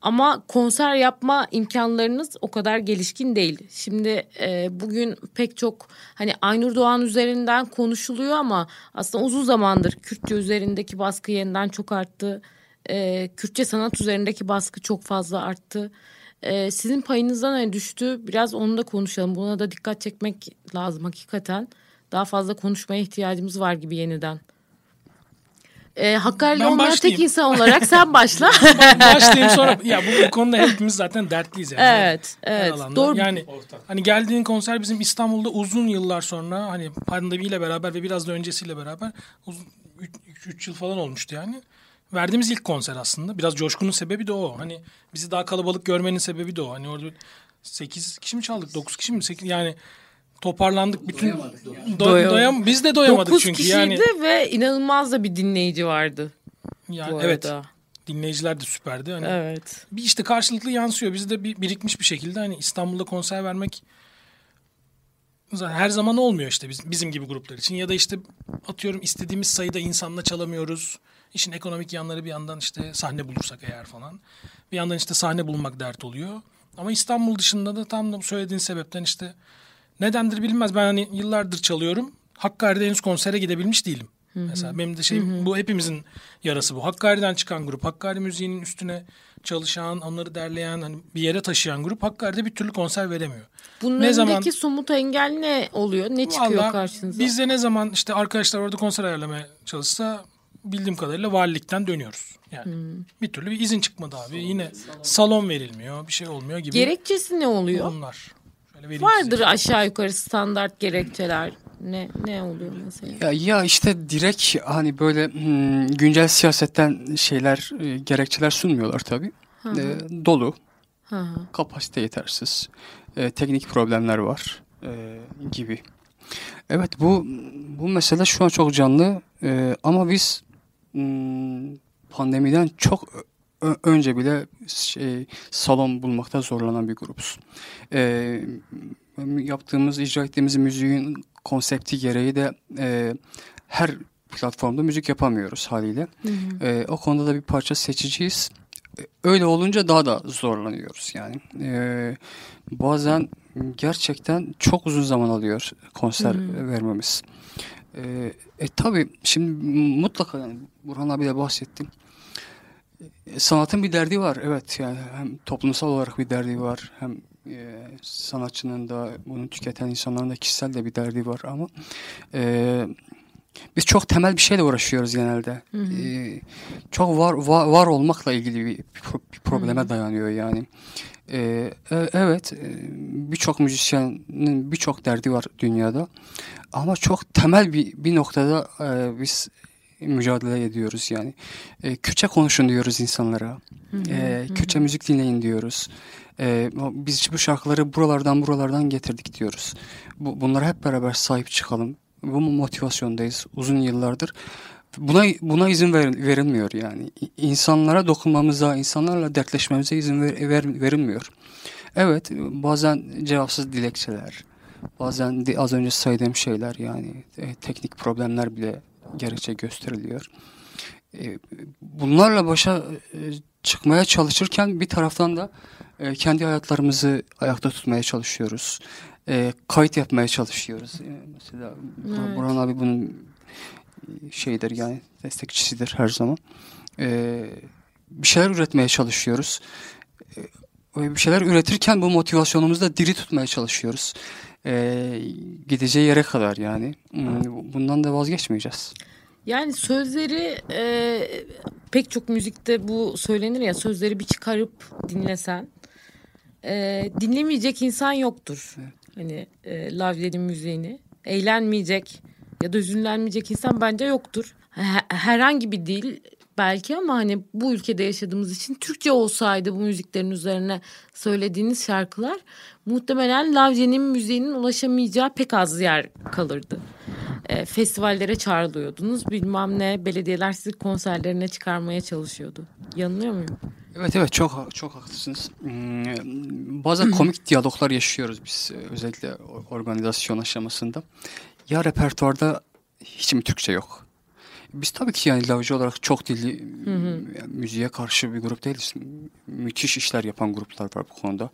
ama konser yapma imkanlarınız o kadar gelişkin değil. Şimdi e, bugün pek çok hani Aynur Doğan üzerinden konuşuluyor ama aslında uzun zamandır Kürtçe üzerindeki baskı yeniden çok arttı. E, Kürtçe sanat üzerindeki baskı çok fazla arttı. E, sizin payınızdan ne düştü? Biraz onu da konuşalım. Buna da dikkat çekmek lazım hakikaten. Daha fazla konuşmaya ihtiyacımız var gibi yeniden. E, Hakkari'li Ben olmayan tek insan olarak sen başla. Başlayayım sonra. Ya bu, bu konuda hepimiz zaten dertliyiz yani. Evet, evet. alanda. Doğru. Yani hani geldiğin konser bizim İstanbul'da uzun yıllar sonra hani pandemiyle beraber ve biraz da öncesiyle beraber uzun 3 yıl falan olmuştu yani. Verdiğimiz ilk konser aslında. Biraz coşkunun sebebi de o. Hani bizi daha kalabalık görmenin sebebi de o. Hani orada 8 kişi mi çaldık? 9 kişi mi? 8 yani toparlandık bütün Do- Doyam- doyam biz de doyamadık 9 çünkü kişiydi yani. ve inanılmaz da bir dinleyici vardı yani bu evet. arada. Dinleyiciler de süperdi. Hani Evet. bir işte karşılıklı yansıyor. Bizde bir birikmiş bir şekilde hani İstanbul'da konser vermek her zaman olmuyor işte biz, bizim gibi gruplar için. Ya da işte atıyorum istediğimiz sayıda insanla çalamıyoruz. İşin ekonomik yanları bir yandan işte sahne bulursak eğer falan. Bir yandan işte sahne bulmak dert oluyor. Ama İstanbul dışında da tam da söylediğin sebepten işte nedendir bilinmez. Ben hani yıllardır çalıyorum. Hakkari'de henüz konsere gidebilmiş değilim. Mesela benim de şey bu hepimizin yarası bu. Hakkari'den çıkan grup, Hakkari müziğinin üstüne çalışan, onları derleyen, hani bir yere taşıyan grup Hakkari'de bir türlü konser veremiyor. Bunun Ne zaman- somut engel ne oluyor? Ne çıkıyor Vallahi karşınıza? Biz de ne zaman işte arkadaşlar orada konser ayarlamaya çalışsa bildiğim kadarıyla valilikten dönüyoruz. Yani Hmm. bir türlü bir izin çıkmadı abi. Yine salon verilmiyor, bir şey olmuyor gibi. Gerekçesi ne oluyor? Onlar. Şöyle Vardır size. aşağı yukarı standart gerekçeler. Ne ne oluyor mesela? Ya, ya işte direkt hani böyle hmm, güncel siyasetten şeyler, e, gerekçeler sunmuyorlar tabii. E, dolu, Hı hı. kapasite yetersiz, e, teknik problemler var e, gibi. Evet bu bu mesele şu an çok canlı e, ama biz pandemiden çok önce bile şey, salon bulmakta zorlanan bir grubuz. E, yaptığımız, icra ettiğimiz müziğin konsepti gereği de e, her platformda müzik yapamıyoruz haliyle. E, o konuda da bir parça seçiciyiz. E, Öyle olunca daha da zorlanıyoruz yani. E, bazen gerçekten çok uzun zaman alıyor konser vermemiz. E, e tabii şimdi mutlaka yani Burhan abi de bahsettim. E, sanatın bir derdi var evet yani hem toplumsal olarak bir derdi var hem e, sanatçının da bunu tüketen insanların da kişisel de bir derdi var ama e, biz çok temel bir şeyle uğraşıyoruz genelde. E, çok var, var var olmakla ilgili bir, bir probleme dayanıyor yani. E, e, evet e, birçok müzisyenin birçok derdi var dünyada ama çok temel bir bir noktada e, biz mücadele ediyoruz yani. E, Kürtçe konuşun diyoruz insanlara. E, Kürtçe müzik dinleyin diyoruz. E, biz bu şarkıları buralardan buralardan getirdik diyoruz. Bu, bunlara hep beraber sahip çıkalım. Bu motivasyondayız uzun yıllardır. Buna buna izin ver- verilmiyor yani. İnsanlara dokunmamıza, insanlarla dertleşmemize izin ver- ver- verilmiyor. Evet, bazen cevapsız dilekçeler, bazen de az önce saydığım şeyler yani e, teknik problemler bile gerekçe gösteriliyor. E, bunlarla başa e, çıkmaya çalışırken bir taraftan da e, kendi hayatlarımızı ayakta tutmaya çalışıyoruz. E, kayıt yapmaya çalışıyoruz. E, mesela Bur- Burhan abi bunun şeydir yani destekçisidir her zaman. E, bir şeyler üretmeye çalışıyoruz. E, bir şeyler üretirken bu motivasyonumuzu da diri tutmaya çalışıyoruz. E, gideceği yere kadar yani. Hmm, Bundan da vazgeçmeyeceğiz. Yani sözleri e, pek çok müzikte bu söylenir ya sözleri bir çıkarıp dinlesen e, dinlemeyecek insan yoktur. Hani e, Lavier'in müziğini eğlenmeyecek ya da hüzünlenmeyecek insan bence yoktur. He- herhangi bir dil belki ama hani bu ülkede yaşadığımız için Türkçe olsaydı bu müziklerin üzerine söylediğiniz şarkılar muhtemelen Lavier'in müziğinin ulaşamayacağı pek az yer kalırdı e, festivallere çağrılıyordunuz. Bilmem ne belediyeler sizi konserlerine çıkarmaya çalışıyordu. Yanılıyor muyum? Evet evet çok çok haklısınız. Hmm, Bazen komik diyaloglar yaşıyoruz biz e, özellikle organizasyon aşamasında. Ya repertuarda hiç mi Türkçe yok? Biz tabii ki yani lavcı olarak çok dilli yani müziğe karşı bir grup değiliz. Müthiş işler yapan gruplar var bu konuda.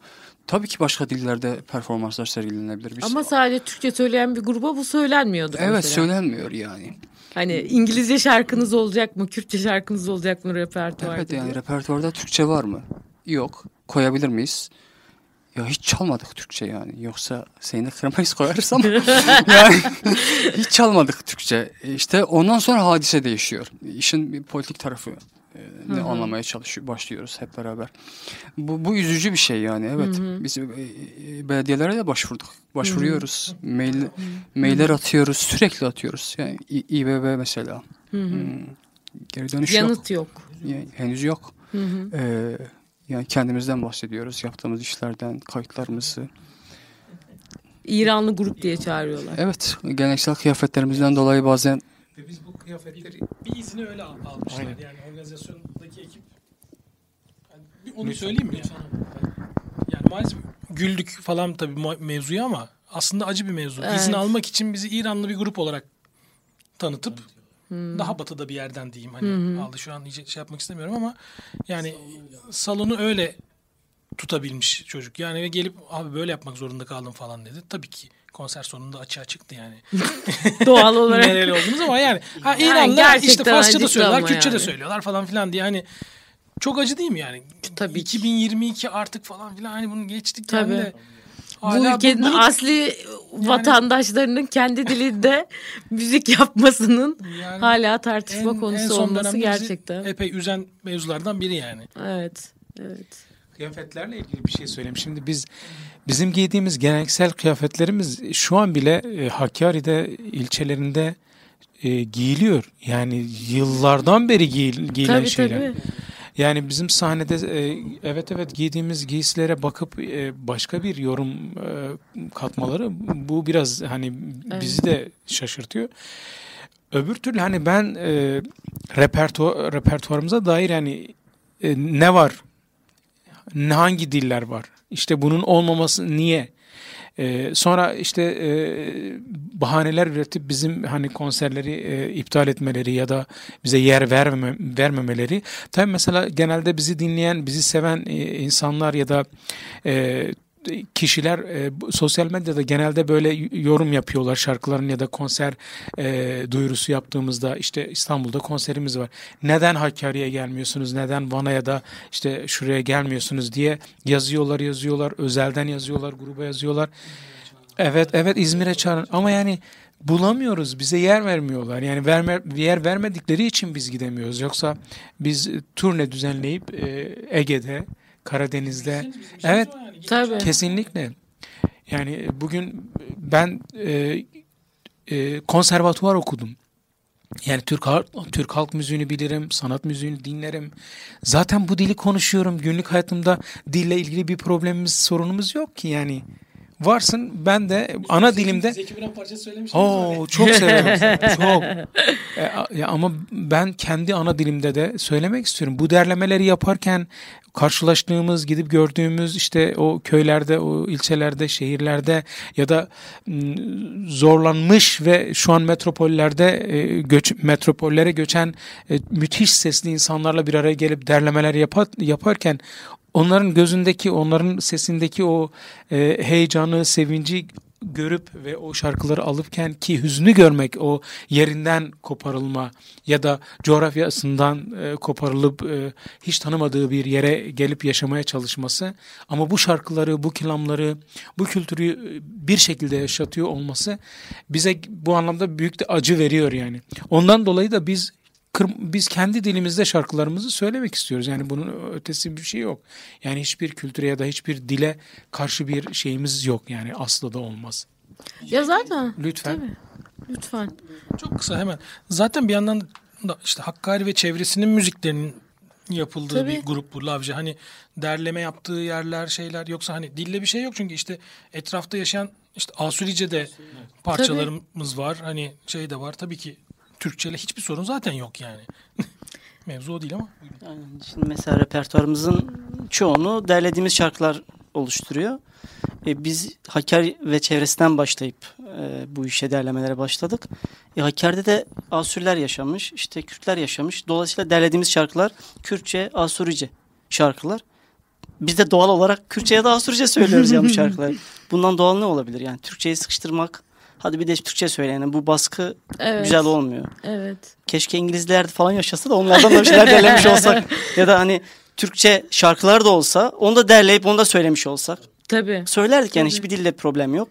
Tabii ki başka dillerde performanslar sergilenebilir. Biz, Ama sadece Türkçe söyleyen bir gruba bu söylenmiyordu. evet mesela. söylenmiyor yani. Hani İngilizce şarkınız olacak mı? Kürtçe şarkınız olacak mı repertuarda? Evet yani diye. repertuarda Türkçe var mı? Yok. Koyabilir miyiz? Ya hiç çalmadık Türkçe yani. Yoksa seni de kıramayız koyarız ama yani hiç çalmadık Türkçe. İşte ondan sonra hadise değişiyor. İşin bir politik tarafı e, ne anlamaya çalışıyor başlıyoruz hep beraber. Bu bu üzücü bir şey yani. Evet. Biz e, e, belediyelere de başvurduk. Başvuruyoruz. Mail mailler atıyoruz. Sürekli atıyoruz. Yani İBB mesela. Hmm. Geri dönüş yok. Yanıt yok. Yani henüz yok. Ee, yani kendimizden bahsediyoruz. Yaptığımız işlerden, kayıtlarımızı. İranlı grup diye çağırıyorlar. Evet, geleneksel kıyafetlerimizden dolayı bazen Ve biz bu kıyafetleri bir izini öyle al- almışlar. Yani organizasyondaki ekip. Yani bir onu söyleyeyim mi? Yani maalesef güldük falan tabii mevzuya ama aslında acı bir mevzu. Evet. İzin almak için bizi İranlı bir grup olarak tanıtıp daha batıda bir yerden diyeyim hani aldı şu an iyice şey yapmak istemiyorum ama yani salonu öyle tutabilmiş çocuk. Yani ve gelip abi böyle yapmak zorunda kaldım falan dedi. Tabii ki konser sonunda açığa çıktı yani. Doğal olarak. Nereli oldunuz ama yani. Ha, Yani İranlılar gerçekten işte Farsça da söylüyorlar, Kürtçe de yani. söylüyorlar falan filan diye hani çok acı değil mi yani? Tabii ki. 2022 artık falan filan hani bunu geçtik Tabii. yani de. Bu hala ülkenin bunu- asli vatandaşlarının kendi dilinde müzik yapmasının Yani hala tartışma en- en konusu son olması gerçekten. epey üzen mevzulardan biri yani. Evet. Evet. Kıyafetlerle ilgili bir şey söyleyeyim. Şimdi biz bizim giydiğimiz geleneksel kıyafetlerimiz şu an bile e, Hakkari'de ilçelerinde e, giyiliyor. Yani yıllardan beri giyil, giyilen Tabii şeyler. tabii. Yani bizim sahnede e, evet evet giydiğimiz giysilere bakıp e, başka bir yorum e, katmaları bu biraz hani bizi de şaşırtıyor. Öbür türlü hani ben e, repertuar, repertuarımıza dair yani e, ne var? Ne hangi diller var? İşte bunun olmaması niye? E, sonra işte e, bahaneler üretip bizim hani konserleri e, iptal etmeleri ya da bize yer vermeme, vermemeleri. Tabii mesela genelde bizi dinleyen, bizi seven e, insanlar ya da e, kişiler e, sosyal medyada genelde böyle yorum yapıyorlar şarkıların ya da konser e, duyurusu yaptığımızda işte İstanbul'da konserimiz var. Neden Hakkari'ye gelmiyorsunuz? Neden Van'a ya da işte şuraya gelmiyorsunuz diye yazıyorlar yazıyorlar. Özelden yazıyorlar, gruba yazıyorlar. Evet evet İzmir'e çağırın ama yani bulamıyoruz. Bize yer vermiyorlar. Yani verme, yer vermedikleri için biz gidemiyoruz. Yoksa biz turne düzenleyip e, Ege'de, Karadeniz'de evet Tabii. Kesinlikle. Yani bugün ben e, e, konservatuvar okudum. Yani Türk Türk halk müziğini bilirim, sanat müziğini dinlerim. Zaten bu dili konuşuyorum. Günlük hayatımda dille ilgili bir problemimiz, sorunumuz yok ki yani. Varsın ben de ana dilimde Zeki Müren parçası söylemiş. Oo çok severim. çok. E, ya ama ben kendi ana dilimde de söylemek istiyorum. Bu derlemeleri yaparken karşılaştığımız, gidip gördüğümüz işte o köylerde, o ilçelerde, şehirlerde ya da m, zorlanmış ve şu an metropollerde e, göç metropollere göçen e, müthiş sesli insanlarla bir araya gelip derlemeler yapar, yaparken onların gözündeki, onların sesindeki o e, heyecanı, sevinci görüp ve o şarkıları alıpken ki hüznü görmek o yerinden koparılma ya da coğrafyasından e, koparılıp e, hiç tanımadığı bir yere gelip yaşamaya çalışması ama bu şarkıları, bu kelamları, bu kültürü e, bir şekilde yaşatıyor olması bize bu anlamda büyük de acı veriyor yani. Ondan dolayı da biz kır- biz kendi dilimizde şarkılarımızı söylemek istiyoruz. Yani bunun ötesi bir şey yok. Yani hiçbir kültüre ya da hiçbir dile karşı bir şeyimiz yok. Yani asla da olmaz. Ya zaten. Lütfen. Tabii. Lütfen. Çok kısa hemen. Zaten bir yandan da işte Hakkari ve çevresinin müziklerinin yapıldığı Tabii. bir grup bu Lavcı. Hani derleme yaptığı yerler şeyler yoksa hani dille bir şey yok çünkü işte etrafta yaşayan işte Asurice'de parçalarımız var. Hani şey de var tabii ki Türkçeyle hiçbir sorun zaten yok yani. Mevzu o değil ama. Aynen. Şimdi mesela repertuarımızın çoğunu derlediğimiz şarkılar oluşturuyor. E, biz Hakkari ve çevresinden başlayıp e, bu işe derlemelere başladık. E, Hakkari'de de Asuriler yaşamış, işte Kürtler yaşamış. Dolayısıyla derlediğimiz şarkılar Kürtçe, Asurice şarkılar. Biz de doğal olarak Kürtçe ya da Asurice söylüyoruz ya bu şarkıları. Bundan doğal ne olabilir? Yani Türkçeyi sıkıştırmak, hadi bir de Türkçe söyleyelim. Bu baskı Evet. güzel olmuyor Evet. keşke İngilizler falan yaşasa da onlardan da bir şeyler derlemiş olsak. Ya da hani Türkçe şarkılar da olsa onu da derleyip onu da söylemiş olsak. Tabii. Söylerdik yani Tabii. hiçbir dilde problem yok.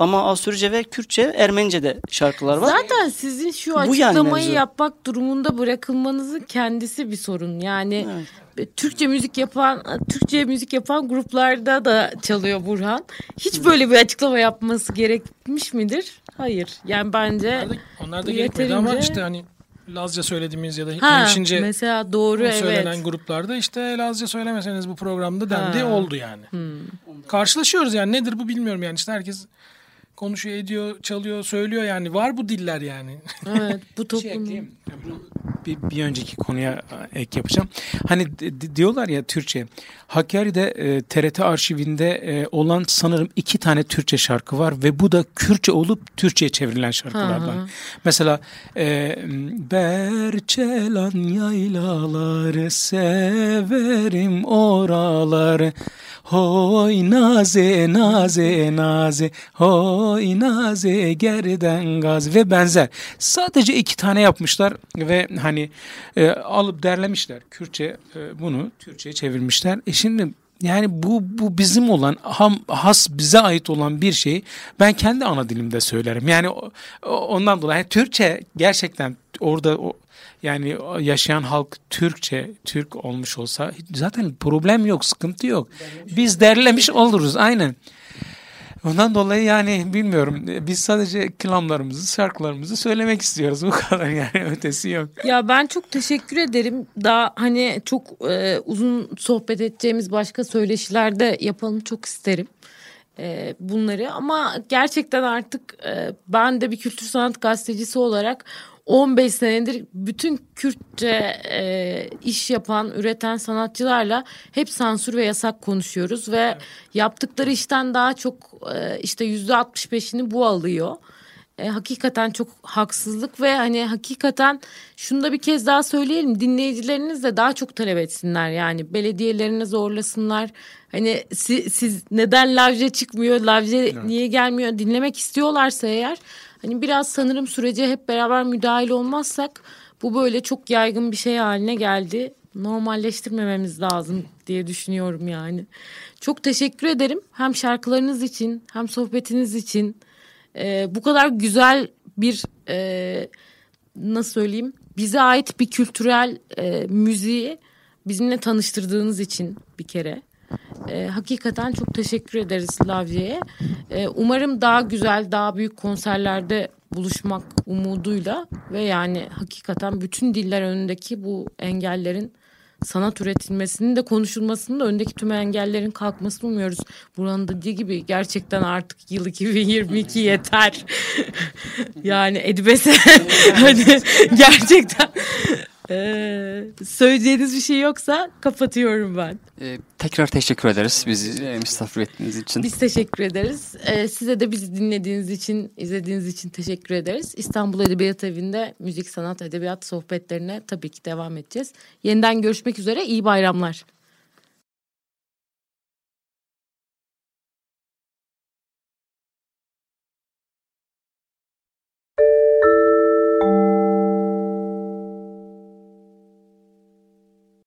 Ama Asurice ve Kürtçe, Ermenice de şarkılar var. Zaten sizin şu yani açıklamayı mevzu. yapmak durumunda bırakılmanızın kendisi bir sorun. Yani e, Türkçe müzik yapan Türkçe müzik yapan gruplarda da çalıyor Burhan. Hiç böyle bir açıklama yapması gerekmiş midir? Hayır. Yani bence Onlar da, onlar da gerekmedi ama yeterince- işte hani Lazca söylediğimiz ya da ha, hemşince mesela doğru evet. söylenen gruplarda işte Lazca söylemeseniz bu programda dendi Ha. oldu yani. Karşılaşıyoruz yani nedir bu bilmiyorum yani işte herkes konuşuyor ediyor çalıyor söylüyor yani var bu diller yani. Evet bu şey. Bu bir, bir önceki konuya e, ek yapacağım. Hani di- di- diyorlar ya Türkçe. Hakkari'de e, TRT arşivinde e, olan sanırım iki tane Türkçe şarkı var ve bu da Kürtçe olup Türkçe'ye çevrilen şarkılardan. Mesela e, Berçelan yaylaları severim oraları. Hoy naze naze naze hoy naze gerden gaz ve benzer. Sadece iki tane yapmışlar ve hani e, alıp derlemişler. Kürtçe e, bunu Türkçe'ye çevirmişler. E şimdi yani bu bu bizim olan ham, has bize ait olan bir şey ben kendi ana dilimde söylerim. Yani ondan dolayı yani Türkçe gerçekten orada o, yani yaşayan halk Türkçe, Türk olmuş olsa zaten problem yok, sıkıntı yok. Biz derlemiş oluruz aynen. Ondan dolayı yani bilmiyorum. Biz sadece kelamlarımızı, şarkılarımızı söylemek istiyoruz. Bu kadar yani ötesi yok. Ya ben çok teşekkür ederim. Daha hani çok e, uzun sohbet edeceğimiz başka söyleşilerde yapalım çok isterim. e, bunları ama gerçekten artık e, ben de bir kültür sanat gazetecisi olarak 15 senedir bütün Kürtçe e, iş yapan, üreten sanatçılarla hep sansür ve yasak konuşuyoruz ve evet. yaptıkları işten daha çok e, işte yüzde 65'ini bu alıyor. E, hakikaten çok haksızlık ve hani hakikaten şunu da bir kez daha söyleyelim dinleyicileriniz de daha çok talep etsinler yani belediyelerine zorlasınlar hani siz, siz neden lavje çıkmıyor lavje evet. niye gelmiyor dinlemek istiyorlarsa eğer Hani biraz sanırım sürece hep beraber müdahil olmazsak bu böyle çok yaygın bir şey haline geldi. Normalleştirmememiz lazım diye düşünüyorum yani. Çok teşekkür ederim hem şarkılarınız için hem sohbetiniz için. Ee, bu kadar güzel bir e, nasıl söyleyeyim bize ait bir kültürel e, müziği bizimle tanıştırdığınız için bir kere. E, hakikaten çok teşekkür ederiz Lavye'ye. E, umarım daha güzel, daha büyük konserlerde buluşmak umuduyla ve yani hakikaten bütün diller önündeki bu engellerin sanat üretilmesinin de konuşulmasının da öndeki tüm engellerin kalkmasını umuyoruz. Buranın dediği gibi gerçekten artık yıl 2022 yeter. yani Edibes'e hani gerçekten ee, söyleyeceğiniz bir şey yoksa kapatıyorum ben. Ee, tekrar teşekkür ederiz bizi e, misafir ettiğiniz için. Biz teşekkür ederiz. Ee, size de bizi dinlediğiniz için, izlediğiniz için teşekkür ederiz. İstanbul Edebiyat Evi'nde müzik, sanat, edebiyat sohbetlerine tabii ki devam edeceğiz. Yeniden görüşmek üzere. İyi bayramlar.